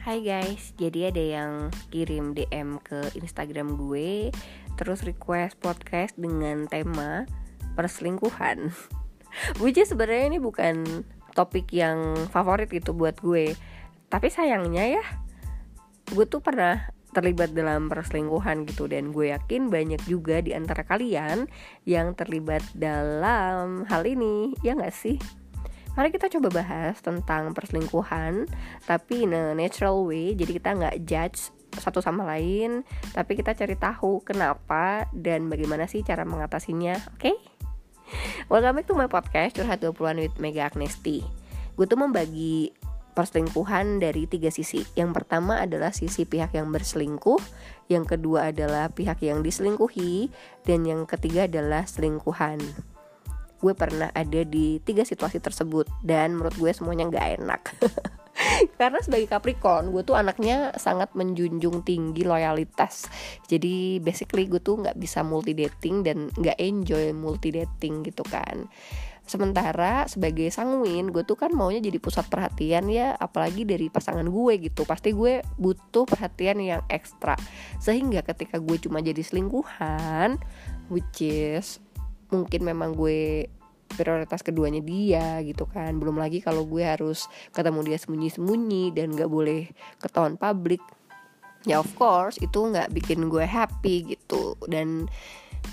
Hai guys, jadi ada yang kirim DM ke Instagram gue Terus request podcast dengan tema perselingkuhan Which is sebenarnya ini bukan topik yang favorit gitu buat gue Tapi sayangnya ya Gue tuh pernah terlibat dalam perselingkuhan gitu Dan gue yakin banyak juga di antara kalian yang terlibat dalam hal ini Ya gak sih? Mari kita coba bahas tentang perselingkuhan Tapi in a natural way Jadi kita nggak judge satu sama lain Tapi kita cari tahu kenapa Dan bagaimana sih cara mengatasinya Oke? Okay? Welcome back to my podcast Curhat 20an with Mega Agnesti Gue tuh membagi perselingkuhan dari tiga sisi Yang pertama adalah sisi pihak yang berselingkuh Yang kedua adalah pihak yang diselingkuhi Dan yang ketiga adalah selingkuhan gue pernah ada di tiga situasi tersebut dan menurut gue semuanya nggak enak. Karena sebagai Capricorn gue tuh anaknya sangat menjunjung tinggi loyalitas. Jadi basically gue tuh nggak bisa multi dating dan nggak enjoy multi dating gitu kan. Sementara sebagai sanguin gue tuh kan maunya jadi pusat perhatian ya apalagi dari pasangan gue gitu. Pasti gue butuh perhatian yang ekstra. Sehingga ketika gue cuma jadi selingkuhan which is mungkin memang gue prioritas keduanya dia gitu kan. Belum lagi kalau gue harus ketemu dia sembunyi-sembunyi dan gak boleh ketahuan publik ya of course itu nggak bikin gue happy gitu. Dan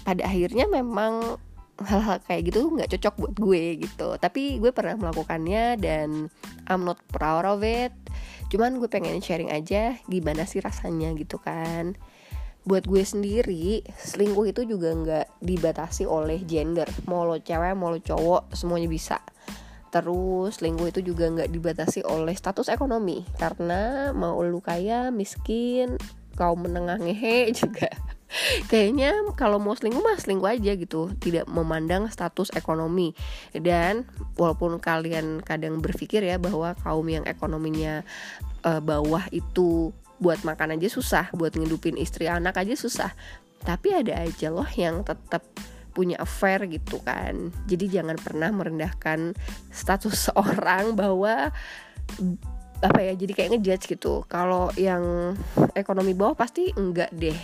pada akhirnya memang hal-hal kayak gitu nggak cocok buat gue gitu. Tapi gue pernah melakukannya dan I'm not proud of it. Cuman gue pengen sharing aja gimana sih rasanya gitu kan buat gue sendiri selingkuh itu juga nggak dibatasi oleh gender. Mau lo cewek mau lo cowok semuanya bisa. Terus selingkuh itu juga nggak dibatasi oleh status ekonomi. Karena mau lu kaya miskin kaum menengah ngehe juga. Kayaknya kalau mau selingkuh mah selingkuh aja gitu. Tidak memandang status ekonomi. Dan walaupun kalian kadang berpikir ya bahwa kaum yang ekonominya uh, bawah itu buat makan aja susah buat ngidupin istri anak aja susah. Tapi ada aja loh yang tetap punya affair gitu kan. Jadi jangan pernah merendahkan status seorang bahwa apa ya jadi kayak ngejudge gitu. Kalau yang ekonomi bawah pasti enggak deh.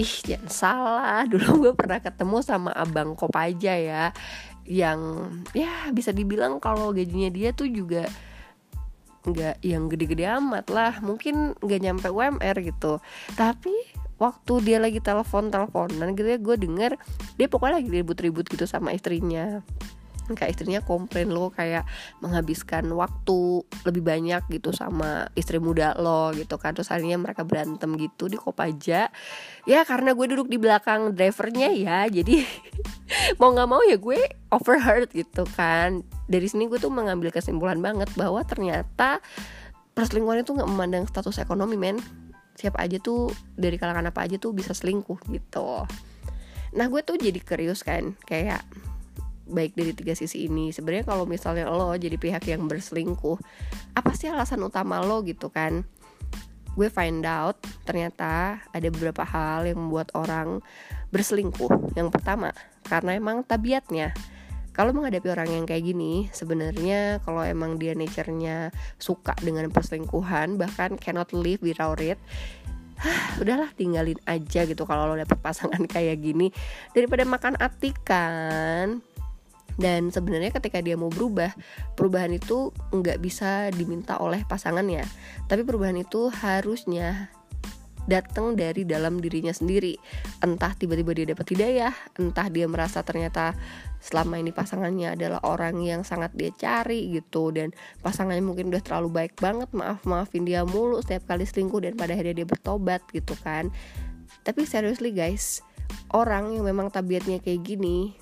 Ih jangan salah. Dulu gue pernah ketemu sama abang Kopaja ya. Yang ya bisa dibilang kalau gajinya dia tuh juga nggak yang gede-gede amat lah. Mungkin nggak nyampe UMR gitu. Tapi waktu dia lagi telepon teleponan gitu ya gue denger dia pokoknya lagi ribut-ribut gitu sama istrinya kayak istrinya komplain lo kayak menghabiskan waktu lebih banyak gitu sama istri muda lo gitu kan. Terus akhirnya mereka berantem gitu di Kopaja. Ya karena gue duduk di belakang drivernya ya jadi mau nggak mau ya gue overheard gitu kan. Dari sini gue tuh mengambil kesimpulan banget bahwa ternyata perselingkuhan itu nggak memandang status ekonomi men. Siapa aja tuh dari kalangan apa aja tuh bisa selingkuh gitu. Nah gue tuh jadi curious kan kayak baik dari tiga sisi ini. Sebenarnya kalau misalnya lo jadi pihak yang berselingkuh apa sih alasan utama lo gitu kan? Gue find out ternyata ada beberapa hal yang membuat orang berselingkuh. Yang pertama karena emang tabiatnya. Kalau menghadapi orang yang kayak gini sebenarnya kalau emang dia nature-nya suka dengan perselingkuhan bahkan cannot live without it udahlah tinggalin aja gitu kalau lo dapet pasangan kayak gini. Daripada makan atikan dan sebenarnya ketika dia mau berubah perubahan itu nggak bisa diminta oleh pasangannya. Tapi perubahan itu harusnya datang dari dalam dirinya sendiri. Entah tiba-tiba dia dapat hidayah entah dia merasa ternyata selama ini pasangannya adalah orang yang sangat dia cari gitu. Dan pasangannya mungkin udah terlalu baik banget maaf maafin dia mulu setiap kali selingkuh dan pada akhirnya dia bertobat gitu kan. Tapi seriously guys orang yang memang tabiatnya kayak gini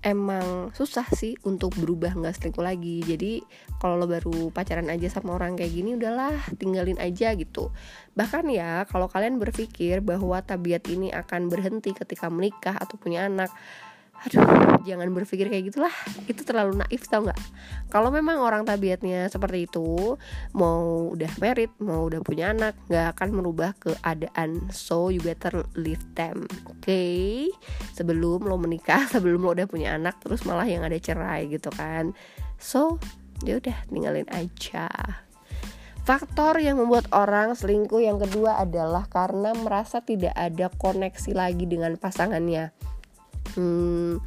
emang susah sih untuk berubah nggak selingkuh lagi. Jadi kalau lo baru pacaran aja sama orang kayak gini udahlah tinggalin aja gitu. Bahkan ya kalau kalian berpikir bahwa tabiat ini akan berhenti ketika menikah atau punya anak aduh jangan berpikir kayak gitulah. Itu terlalu naif tau nggak? Kalau memang orang tabiatnya seperti itu mau udah married mau udah punya anak nggak akan merubah keadaan. So you better leave them oke okay? sebelum lo menikah sebelum lo udah punya anak terus malah yang ada cerai gitu kan. So ya udah tinggalin aja. Faktor yang membuat orang selingkuh yang kedua adalah karena merasa tidak ada koneksi lagi dengan pasangannya. Hmm,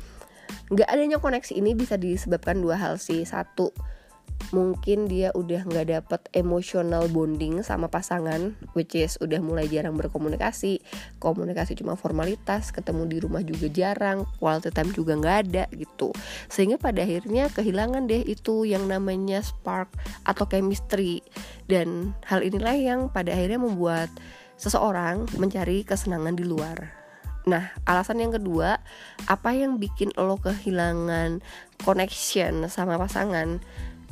adanya koneksi ini bisa disebabkan dua hal sih. Satu, mungkin dia udah nggak dapet emotional bonding sama pasangan which is udah mulai jarang berkomunikasi. Komunikasi cuma formalitas ketemu di rumah juga jarang quality time juga nggak ada gitu. Sehingga pada akhirnya kehilangan deh itu yang namanya spark atau chemistry. Dan hal inilah yang pada akhirnya membuat seseorang mencari kesenangan di luar Nah, alasan yang kedua, apa yang bikin lo kehilangan connection sama pasangan?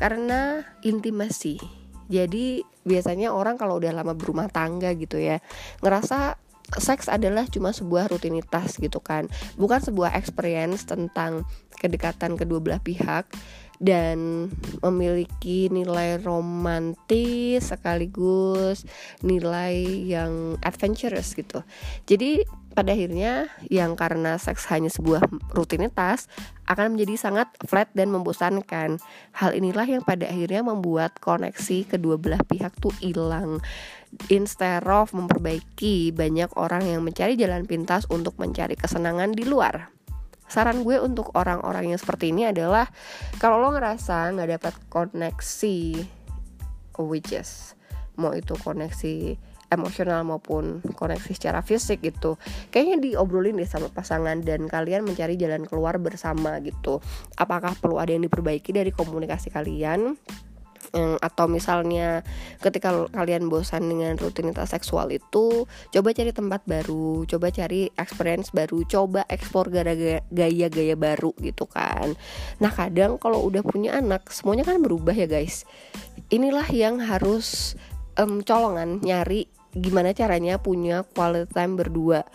karena intimasi. Jadi biasanya orang kalau udah lama berumah tangga gitu ya ngerasa seks adalah cuma sebuah rutinitas gitu kan. Bukan sebuah experience tentang kedekatan kedua belah pihak dan memiliki nilai romantis sekaligus nilai yang adventurous gitu. Jadi pada akhirnya yang karena seks hanya sebuah rutinitas akan menjadi sangat flat dan membosankan. Hal inilah yang pada akhirnya membuat koneksi kedua belah pihak tuh hilang. Instead of memperbaiki, banyak orang yang mencari jalan pintas untuk mencari kesenangan di luar. Saran gue untuk orang-orang yang seperti ini adalah kalau lo ngerasa nggak dapat koneksi, which is mau itu koneksi emosional maupun koneksi secara fisik gitu. Kayaknya diobrolin deh sama pasangan dan kalian mencari jalan keluar bersama gitu. Apakah perlu ada yang diperbaiki dari komunikasi kalian? Atau misalnya ketika kalian bosan dengan rutinitas seksual itu coba cari tempat baru coba cari experience baru coba ekspor gaya-gaya baru gitu kan. Nah kadang kalau udah punya anak semuanya kan berubah ya guys. Inilah yang harus um, colongan nyari gimana caranya punya quality time berdua?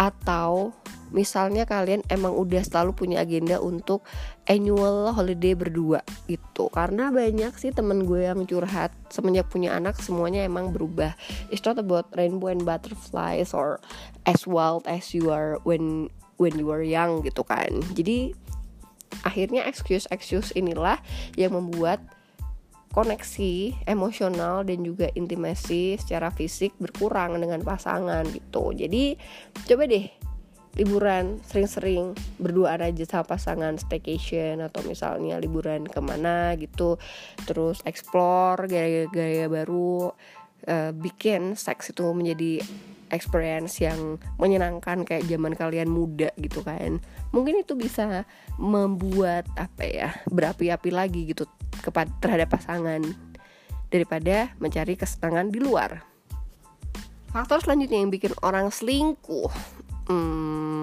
Atau misalnya kalian emang udah selalu punya agenda untuk annual holiday berdua gitu. Karena banyak sih temen gue yang curhat semenjak punya anak semuanya emang berubah. It's not about rainbow and butterflies or as wild as you are when when you were young gitu kan. Jadi akhirnya excuse excuse inilah yang membuat koneksi emosional dan juga intimasi secara fisik berkurang dengan pasangan gitu. Jadi coba deh liburan sering-sering berduaan aja sama pasangan staycation atau misalnya liburan ke mana gitu. Terus explore gaya-gaya baru uh, bikin seks itu menjadi experience yang menyenangkan kayak zaman kalian muda gitu kan. Mungkin itu bisa membuat apa ya berapi-api lagi gitu kepada terhadap pasangan daripada mencari kesenangan di luar. Faktor selanjutnya yang bikin orang selingkuh hmm,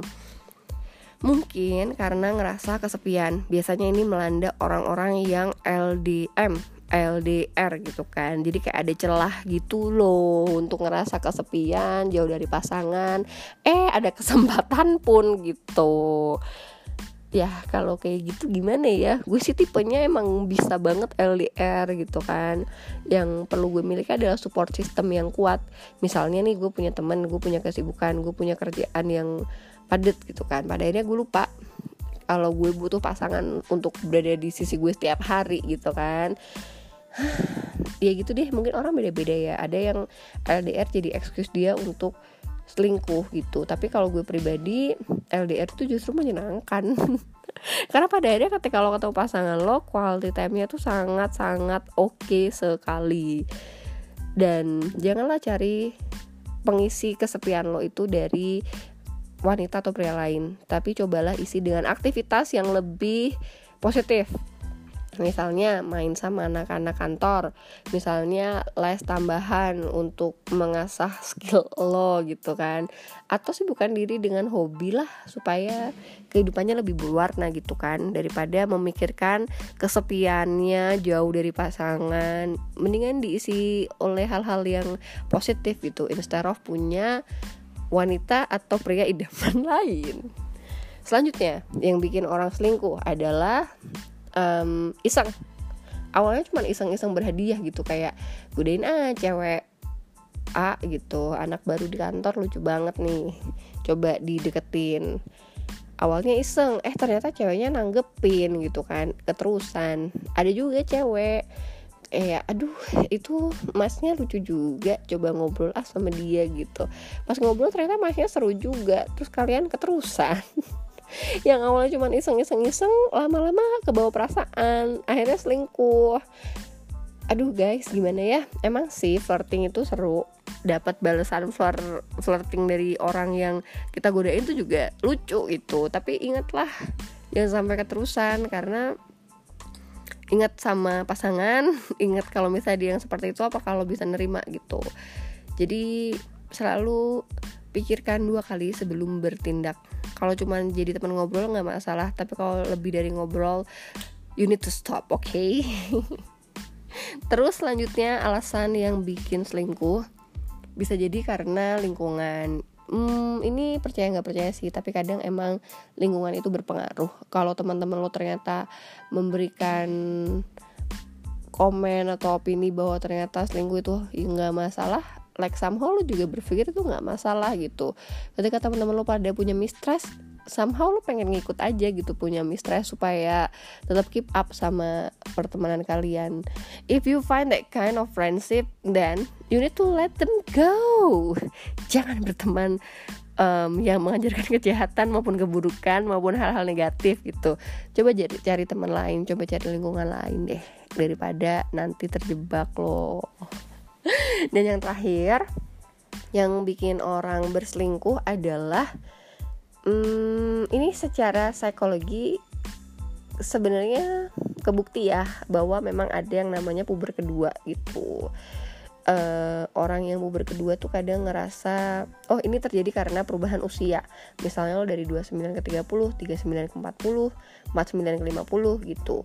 mungkin karena ngerasa kesepian. Biasanya ini melanda orang-orang yang LDM LDR gitu kan. Jadi kayak ada celah gitu loh untuk ngerasa kesepian jauh dari pasangan. Eh ada kesempatan pun gitu. Ya kalau kayak gitu gimana ya? Gue sih tipenya emang bisa banget LDR gitu kan. Yang perlu gue miliki adalah support system yang kuat. Misalnya nih gue punya teman gue punya kesibukan gue punya kerjaan yang padat gitu kan. Pada akhirnya gue lupa kalau gue butuh pasangan untuk berada di sisi gue setiap hari gitu kan ya gitu deh mungkin orang beda-beda ya. Ada yang LDR jadi excuse dia untuk selingkuh gitu. Tapi kalau gue pribadi LDR itu justru menyenangkan. Karena pada akhirnya ketika lo ketemu pasangan lo quality time-nya tuh sangat sangat oke okay sekali. Dan janganlah cari pengisi kesepian lo itu dari wanita atau pria lain. Tapi cobalah isi dengan aktivitas yang lebih positif misalnya main sama anak-anak kantor misalnya les tambahan untuk mengasah skill lo gitu kan. Atau sibukkan diri dengan hobi lah supaya kehidupannya lebih berwarna gitu kan. Daripada memikirkan kesepiannya jauh dari pasangan. Mendingan diisi oleh hal-hal yang positif gitu instead of punya wanita atau pria idaman lain. Selanjutnya, yang bikin orang selingkuh adalah um, iseng. Awalnya cuma iseng-iseng berhadiah gitu kayak godain ah cewek A gitu anak baru di kantor lucu banget nih. Coba dideketin. Awalnya iseng eh ternyata ceweknya nanggepin gitu kan keterusan. Ada juga cewek eh aduh itu masnya lucu juga coba ngobrol ah sama dia gitu. Pas ngobrol ternyata masnya seru juga terus kalian keterusan yang awalnya cuma iseng-iseng-iseng lama-lama kebawa perasaan akhirnya selingkuh. Aduh guys gimana ya? Emang sih flirting itu seru. Dapat balasan flir flirting dari orang yang kita godain itu juga lucu itu tapi ingatlah jangan sampai keterusan karena ingat sama pasangan ingat kalau misalnya dia yang seperti itu apa kalau bisa nerima gitu. Jadi selalu pikirkan dua kali sebelum bertindak kalau cuma jadi teman ngobrol nggak masalah tapi kalau lebih dari ngobrol you need to stop oke okay? Terus selanjutnya alasan yang bikin selingkuh bisa jadi karena lingkungan. Hmm, ini percaya nggak percaya sih, tapi kadang emang lingkungan itu berpengaruh. Kalau teman-teman lo ternyata memberikan komen atau opini bahwa ternyata selingkuh itu ya nggak masalah, like somehow lo juga berpikir itu nggak masalah gitu. Ketika teman-teman lo pada punya mistrust, somehow lo pengen ngikut aja gitu punya mistress supaya tetap keep up sama pertemanan kalian. If you find that kind of friendship then you need to let them go. Jangan berteman um, yang mengajarkan kejahatan maupun keburukan maupun hal-hal negatif gitu. Coba jadi cari teman lain coba cari lingkungan lain deh daripada nanti terjebak loh dan yang terakhir yang bikin orang berselingkuh adalah hmm, ini secara psikologi sebenarnya kebukti ya bahwa memang ada yang namanya puber kedua gitu. Uh, orang yang puber kedua tuh kadang ngerasa oh ini terjadi karena perubahan usia. Misalnya lo dari 29 ke 30 39 ke 40 49 ke 50 gitu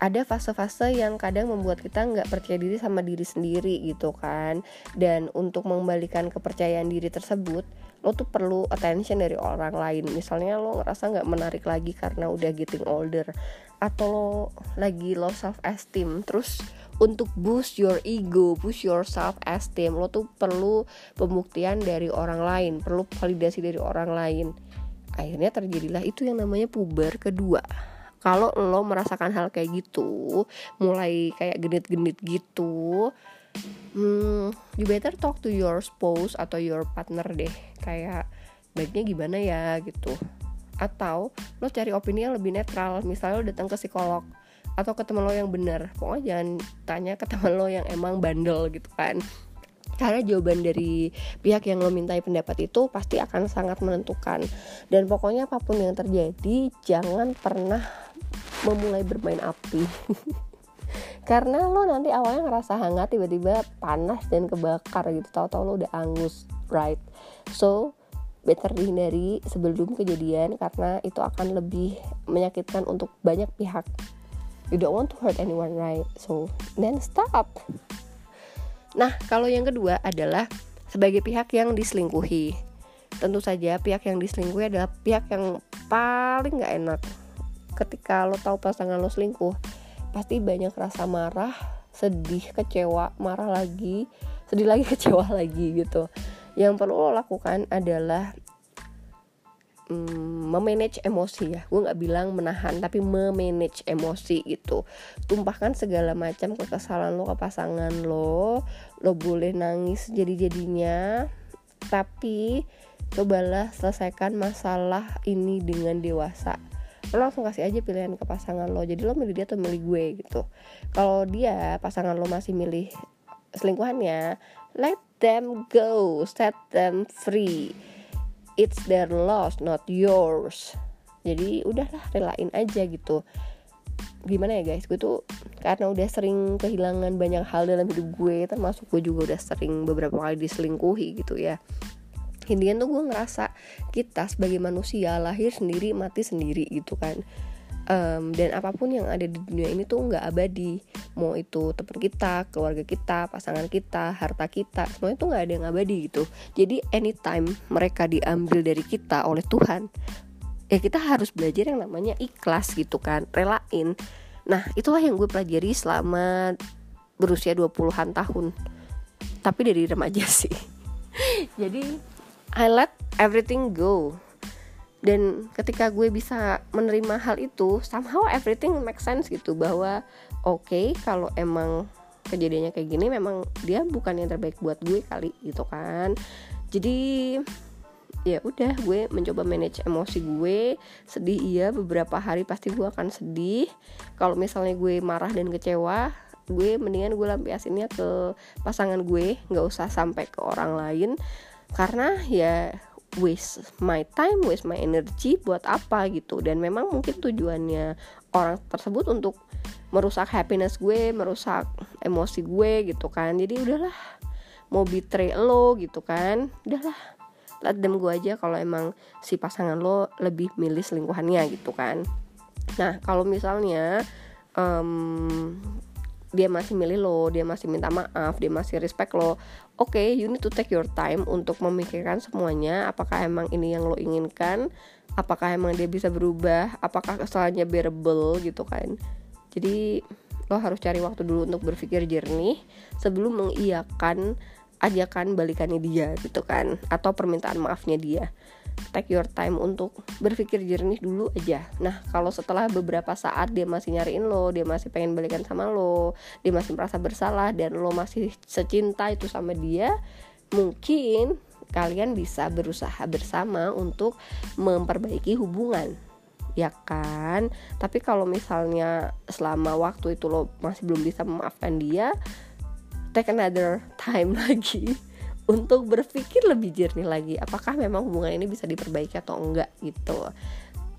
ada fase-fase yang kadang membuat kita nggak percaya diri sama diri sendiri gitu kan. Dan untuk mengembalikan kepercayaan diri tersebut lo tuh perlu attention dari orang lain. Misalnya lo ngerasa nggak menarik lagi karena udah getting older atau lo lagi low self esteem terus untuk boost your ego boost your self esteem lo tuh perlu pembuktian dari orang lain perlu validasi dari orang lain. Akhirnya terjadilah itu yang namanya puber kedua kalau lo merasakan hal kayak gitu mulai kayak genit-genit gitu hmm, you better talk to your spouse atau your partner deh. Kayak baiknya gimana ya? gitu. Atau lo cari opini yang lebih netral. Misalnya lo datang ke psikolog atau ke teman lo yang benar pokoknya jangan tanya ke teman lo yang emang bandel gitu kan. Karena jawaban dari pihak yang lo mintai pendapat itu pasti akan sangat menentukan. Dan pokoknya apa pun yang terjadi jangan pernah memulai bermain api. Karena lo nanti awalnya ngerasa hangat tiba-tiba panas dan kebakar gitu. Tahu-tahu lo udah angus right? So better dihindari sebelum kejadian karena itu akan lebih menyakitkan untuk banyak pihak. You don't want to hurt anyone right? So then stop. Nah kalau yang kedua adalah sebagai pihak yang diselingkuhi. Tentu saja pihak yang diselingkuhi adalah pihak yang paling gak enak ketika lo tahu pasangan lo selingkuh pasti banyak rasa marah sedih kecewa marah lagi sedih lagi kecewa lagi gitu. Yang perlu lo lakukan adalah mm, memanage emosi ya. Gue nggak bilang menahan tapi memanage emosi gitu. Tumpahkan segala macam kekesalan lo ke pasangan lo lo boleh nangis jadi jadinya tapi cobalah selesaikan masalah ini dengan dewasa lo langsung kasih aja pilihan ke pasangan lo. Jadi lo milih dia atau milih gue gitu. Kalau dia pasangan lo masih milih selingkuhannya let them go. Set them free. It's their loss not yours. Jadi udahlah relain aja gitu. Gimana ya guys? Gue tuh karena udah sering kehilangan banyak hal dalam hidup gue termasuk gue juga udah sering beberapa kali diselingkuhi gitu ya intinya tuh gue ngerasa kita sebagai manusia lahir sendiri mati sendiri gitu kan. Um, dan apa pun yang ada di dunia ini tuh nggak abadi. Mau itu teman kita keluarga kita pasangan kita harta kita semuanya tuh nggak ada yang abadi gitu. Jadi anytime mereka diambil dari kita oleh Tuhan ya kita harus belajar yang namanya ikhlas gitu kan relain. Nah itulah yang gue pelajari selama berusia 20-an tahun. Tapi dari remaja sih. Jadi I let everything go. Dan ketika gue bisa menerima hal itu somehow everything make sense gitu bahwa oke okay, kalau emang kejadiannya kayak gini memang dia bukan yang terbaik buat gue kali gitu kan. Jadi ya udah gue mencoba manage emosi gue. Sedih iya beberapa hari pasti gue akan sedih. Kalau misalnya gue marah dan kecewa gue mendingan gue lampiasinnya ke pasangan gue. Nggak usah sampai ke orang lain karena ya waste my time waste my energy buat apa gitu. Dan memang mungkin tujuannya orang tersebut untuk merusak happiness gue merusak emosi gue gitu kan. Jadi udahlah mau betray lo gitu kan. Udahlah let them go aja kalau emang si pasangan lo lebih milih selingkuhannya gitu kan. Nah kalau misalnya um, dia masih milih lo, dia masih minta maaf, dia masih respect lo. Oke, okay, you need to take your time untuk memikirkan semuanya. Apakah emang ini yang lo inginkan? Apakah emang dia bisa berubah? Apakah kesalahannya bearable gitu kan? Jadi lo harus cari waktu dulu untuk berpikir jernih sebelum mengiyakan ajakan balikannya dia gitu kan atau permintaan maafnya dia take your time untuk berpikir jernih dulu aja. Nah kalau setelah beberapa saat dia masih nyariin lo dia masih pengen balikan sama lo dia masih merasa bersalah dan lo masih secinta itu sama dia mungkin kalian bisa berusaha bersama untuk memperbaiki hubungan. Ya kan? Tapi kalau misalnya selama waktu itu lo masih belum bisa memaafkan dia take another time lagi untuk berpikir lebih jernih lagi. Apakah memang hubungan ini bisa diperbaiki atau enggak gitu.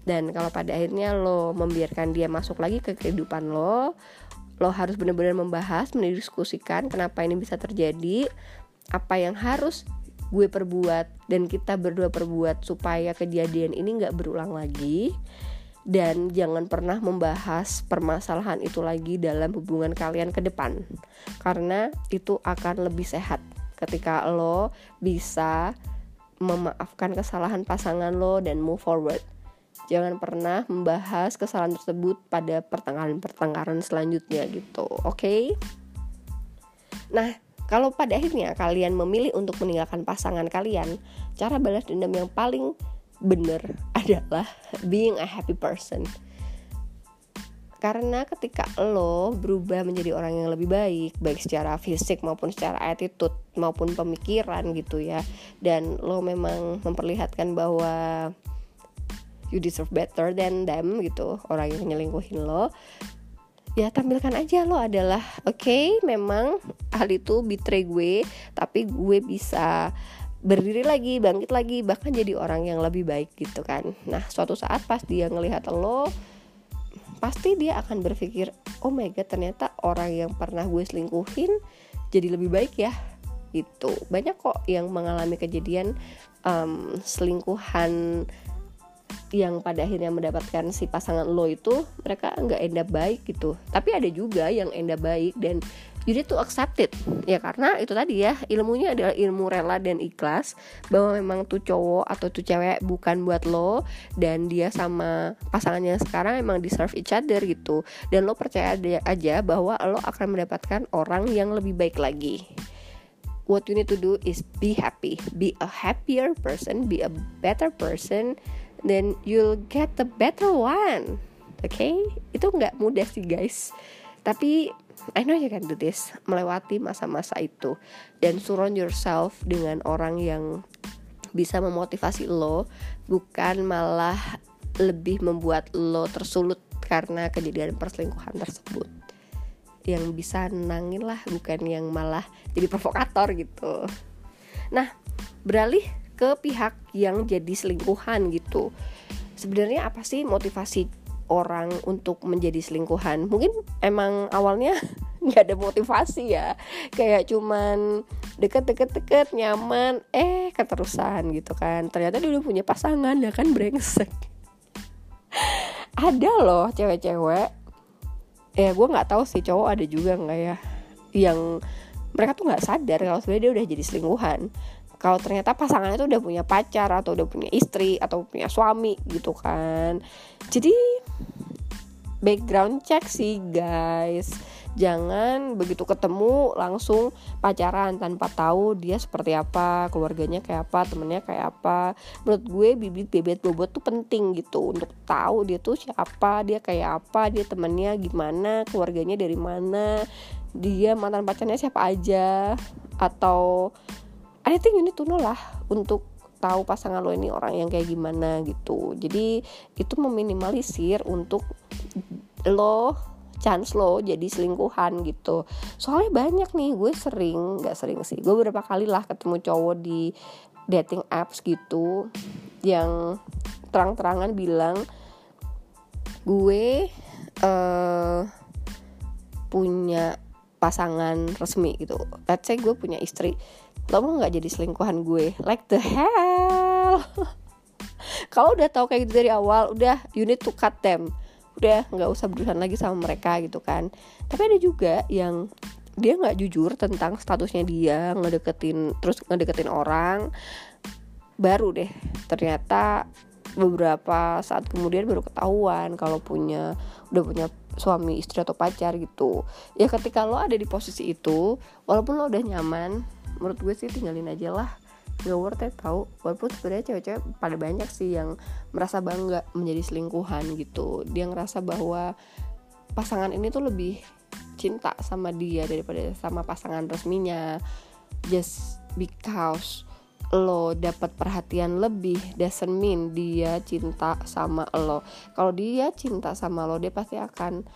Dan kalau pada akhirnya lo membiarkan dia masuk lagi ke kehidupan lo lo harus benar-benar membahas mendiskusikan kenapa ini bisa terjadi apa yang harus gue perbuat dan kita berdua perbuat supaya kejadian ini nggak berulang lagi. Dan jangan pernah membahas permasalahan itu lagi dalam hubungan kalian ke depan karena itu akan lebih sehat ketika lo bisa memaafkan kesalahan pasangan lo dan move forward jangan pernah membahas kesalahan tersebut pada pertengkaran-pertengkaran selanjutnya gitu oke okay? nah kalau pada akhirnya kalian memilih untuk meninggalkan pasangan kalian cara balas dendam yang paling bener adalah being a happy person karena ketika lo berubah menjadi orang yang lebih baik baik secara fisik maupun secara attitude maupun pemikiran gitu ya dan lo memang memperlihatkan bahwa you deserve better than them gitu orang yang nyelingkuhin lo ya tampilkan aja lo adalah oke okay, memang hal itu betray gue tapi gue bisa berdiri lagi, bangkit lagi, bahkan jadi orang yang lebih baik gitu kan. Nah, suatu saat pas dia ngelihat lo, pasti dia akan berpikir, oh my god ternyata orang yang pernah gue selingkuhin jadi lebih baik ya. Gitu. Banyak kok yang mengalami kejadian um, selingkuhan yang pada akhirnya mendapatkan si pasangan lo itu mereka nggak enda baik gitu tapi ada juga yang enda baik dan you need to accept it. Ya karena itu tadi ya ilmunya adalah ilmu rela dan ikhlas bahwa memang tuh cowok atau tuh cewek bukan buat lo dan dia sama pasangannya sekarang emang deserve each other gitu. Dan lo percaya aja bahwa lo akan mendapatkan orang yang lebih baik lagi. What you need to do is be happy. Be a happier person be a better person then you'll get the better one. Oke okay? itu nggak mudah sih guys. Tapi I know you can do this. Melewati masa-masa itu. Dan surround yourself dengan orang yang bisa memotivasi lo. Bukan malah lebih membuat lo tersulut karena kejadian perselingkuhan tersebut. Yang bisa nangin lah bukan yang malah jadi provokator gitu. Nah beralih ke pihak yang jadi selingkuhan gitu. Sebenarnya apa sih motivasi orang untuk menjadi selingkuhan. Mungkin emang awalnya nggak ada motivasi ya. Kayak cuman deket-deket-deket nyaman eh keterusan gitu kan. Ternyata dia udah punya pasangan ya kan brengsek. Ada loh cewek-cewek. Ya gue nggak tahu sih cowok ada juga nggak ya? Yang mereka tuh nggak sadar kalau sebenarnya dia udah jadi selingkuhan kalau ternyata pasangannya tuh udah punya pacar atau udah punya istri atau punya suami gitu kan. Jadi background check sih guys. Jangan begitu ketemu langsung pacaran tanpa tahu dia seperti apa keluarganya kayak apa temennya kayak apa. Menurut gue bibit bibit bobot tuh penting gitu untuk tahu dia tuh siapa dia kayak apa dia temennya gimana keluarganya dari mana dia mantan pacarnya siapa aja atau anything you need to know lah untuk tahu pasangan lo ini orang yang kayak gimana gitu. Jadi itu meminimalisir untuk lo chance lo jadi selingkuhan gitu. Soalnya banyak nih gue sering nggak sering sih gue beberapa kali lah ketemu cowok di dating apps gitu yang terang-terangan bilang gue uh, punya pasangan resmi gitu. Let's say gue punya istri lo mau nggak jadi selingkuhan gue. Like the hell. Kalau udah tahu kayak gitu dari awal udah you need to cut them. Udah nggak usah berurusan lagi sama mereka gitu kan. Tapi ada juga yang dia nggak jujur tentang statusnya dia ngedeketin terus ngedeketin orang. Baru deh ternyata beberapa saat kemudian baru ketahuan kalau punya udah punya suami istri atau pacar gitu. Ya ketika lo ada di posisi itu walaupun lo udah nyaman menurut gue sih tinggalin aja lah. Gak worth it tau. Walaupun sebenarnya cewek-cewek pada banyak sih yang merasa bangga menjadi selingkuhan gitu. Dia ngerasa bahwa pasangan ini tuh lebih cinta sama dia daripada sama pasangan resminya. Just because lo dapat perhatian lebih doesn't mean dia cinta sama lo. Kalau dia cinta sama lo dia pasti akan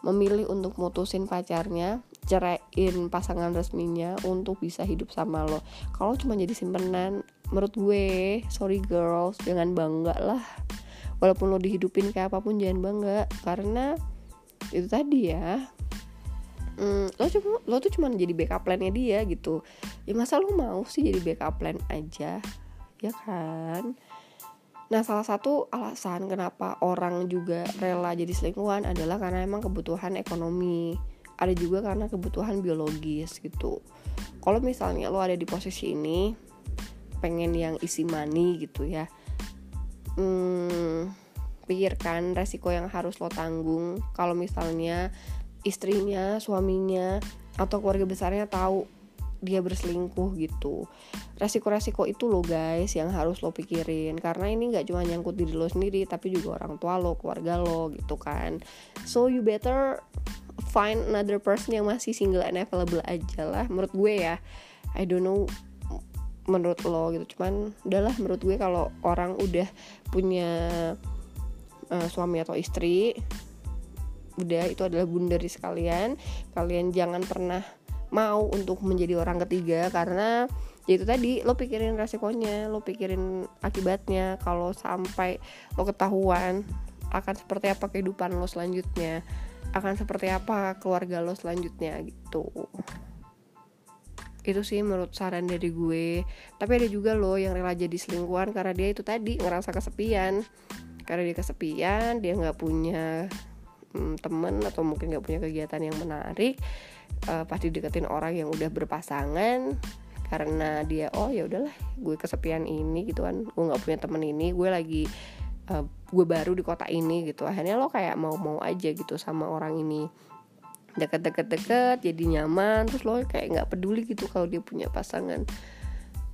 memilih untuk mutusin pacarnya ceraiin pasangan resminya untuk bisa hidup sama lo. Kalau cuma jadi simpenan menurut gue sorry girls jangan bangga lah. Walaupun lo dihidupin kayak apa pun jangan bangga. Karena itu tadi ya mm, lo cuma lo tuh cuma jadi backup plannya dia gitu. Ya masa lo mau sih jadi backup plan aja ya kan? Nah, salah satu alasan kenapa orang juga rela jadi selingkuhan adalah karena emang kebutuhan ekonomi. Ada juga karena kebutuhan biologis gitu. Kalau misalnya lo ada di posisi ini pengen yang isi money gitu ya hmm, pikirkan resiko yang harus lo tanggung. Kalau misalnya istrinya suaminya atau keluarga besarnya tahu dia berselingkuh gitu. Resiko-resiko itu lo guys yang harus lo pikirin. Karena ini nggak cuma nyangkut diri lo sendiri tapi juga orang tua lo keluarga lo gitu kan. So you better find another person yang masih single and available aja lah menurut gue ya. I don't know menurut lo gitu. Cuman udahlah menurut gue kalau orang udah punya uh, suami atau istri udah itu adalah bundari sekalian. Kalian jangan pernah mau untuk menjadi orang ketiga karena ya itu tadi lo pikirin resikonya lo pikirin akibatnya. Kalau sampai lo ketahuan akan seperti apa kehidupan lo selanjutnya akan seperti apa keluarga lo selanjutnya gitu. Itu sih menurut saran dari gue. Tapi ada juga lo yang rela jadi selingkuhan karena dia itu tadi ngerasa kesepian. Karena dia kesepian dia nggak punya hmm, temen atau mungkin nggak punya kegiatan yang menarik uh, pasti deketin orang yang udah berpasangan. Karena dia oh ya udahlah gue kesepian ini gitu kan. Gue nggak punya temen ini gue lagi uh, gue baru di kota ini gitu. Akhirnya lo kayak mau-mau aja gitu sama orang ini. Deket-deket-deket jadi nyaman terus lo kayak nggak peduli gitu kalau dia punya pasangan.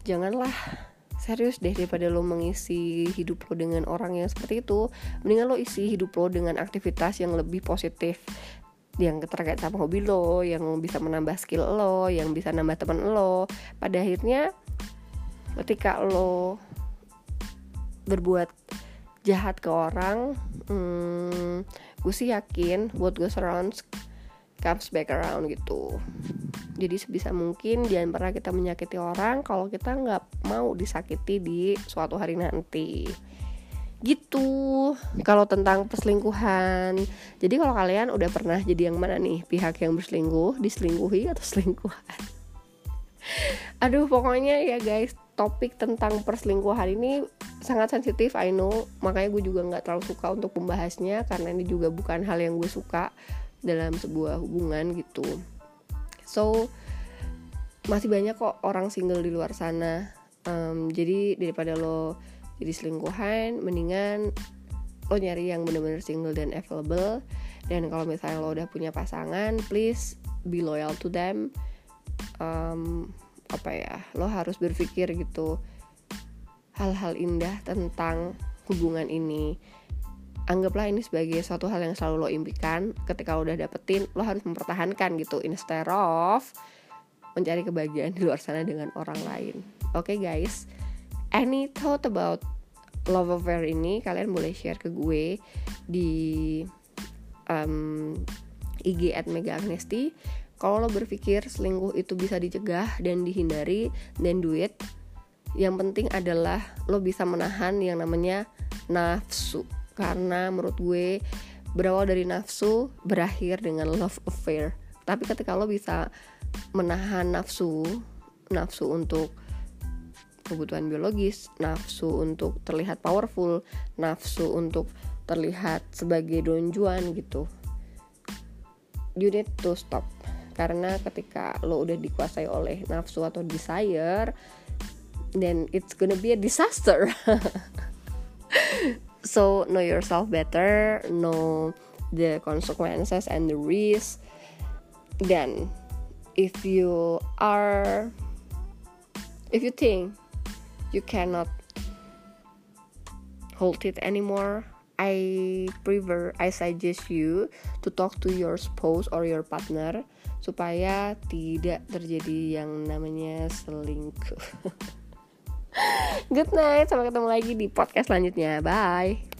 Janganlah serius deh daripada lo mengisi hidup lo dengan orang yang seperti itu. Mendingan lo isi hidup lo dengan aktivitas yang lebih positif yang terkait sama hobi lo yang bisa menambah skill lo yang bisa nambah teman lo. Pada akhirnya ketika lo berbuat jahat ke orang hmm, gue sih yakin what goes around comes back around gitu jadi sebisa mungkin jangan pernah kita menyakiti orang kalau kita nggak mau disakiti di suatu hari nanti. Gitu. Kalau tentang perselingkuhan. Jadi kalau kalian udah pernah jadi yang mana nih? Pihak yang berselingkuh diselingkuhi atau selingkuhan? Aduh pokoknya ya guys topik tentang perselingkuhan ini sangat sensitif I know. Makanya gue juga nggak terlalu suka untuk membahasnya karena ini juga bukan hal yang gue suka dalam sebuah hubungan gitu so masih banyak kok orang single di luar sana. Um, jadi daripada lo jadi selingkuhan mendingan lo nyari yang bener-bener single dan available. Dan kalau misalnya lo udah punya pasangan please be loyal to them. Um, apa ya lo harus berpikir gitu. Hal-hal indah tentang hubungan ini anggaplah ini sebagai suatu hal yang selalu lo impikan. Ketika lo udah dapetin lo harus mempertahankan gitu. Instead of mencari kebahagiaan di luar sana dengan orang lain. Oke okay, guys. Any thought about love affair ini kalian boleh share ke gue di um, IG at Mega Agnesti. Kalau lo berpikir selingkuh itu bisa dicegah dan dihindari dan duit yang penting adalah lo bisa menahan yang namanya nafsu karena menurut gue berawal dari nafsu berakhir dengan love affair. Tapi ketika lo bisa menahan nafsu nafsu untuk kebutuhan biologis nafsu untuk terlihat powerful nafsu untuk terlihat sebagai donjuan gitu you need to stop. Karena ketika lo udah dikuasai oleh nafsu atau desire then it's gonna be a disaster so know yourself better know the consequences and the risk then if you are if you think you cannot hold it anymore I prefer I suggest you to talk to your spouse or your partner supaya tidak terjadi yang namanya selingkuh. Good night, sampai ketemu lagi di podcast selanjutnya. Bye.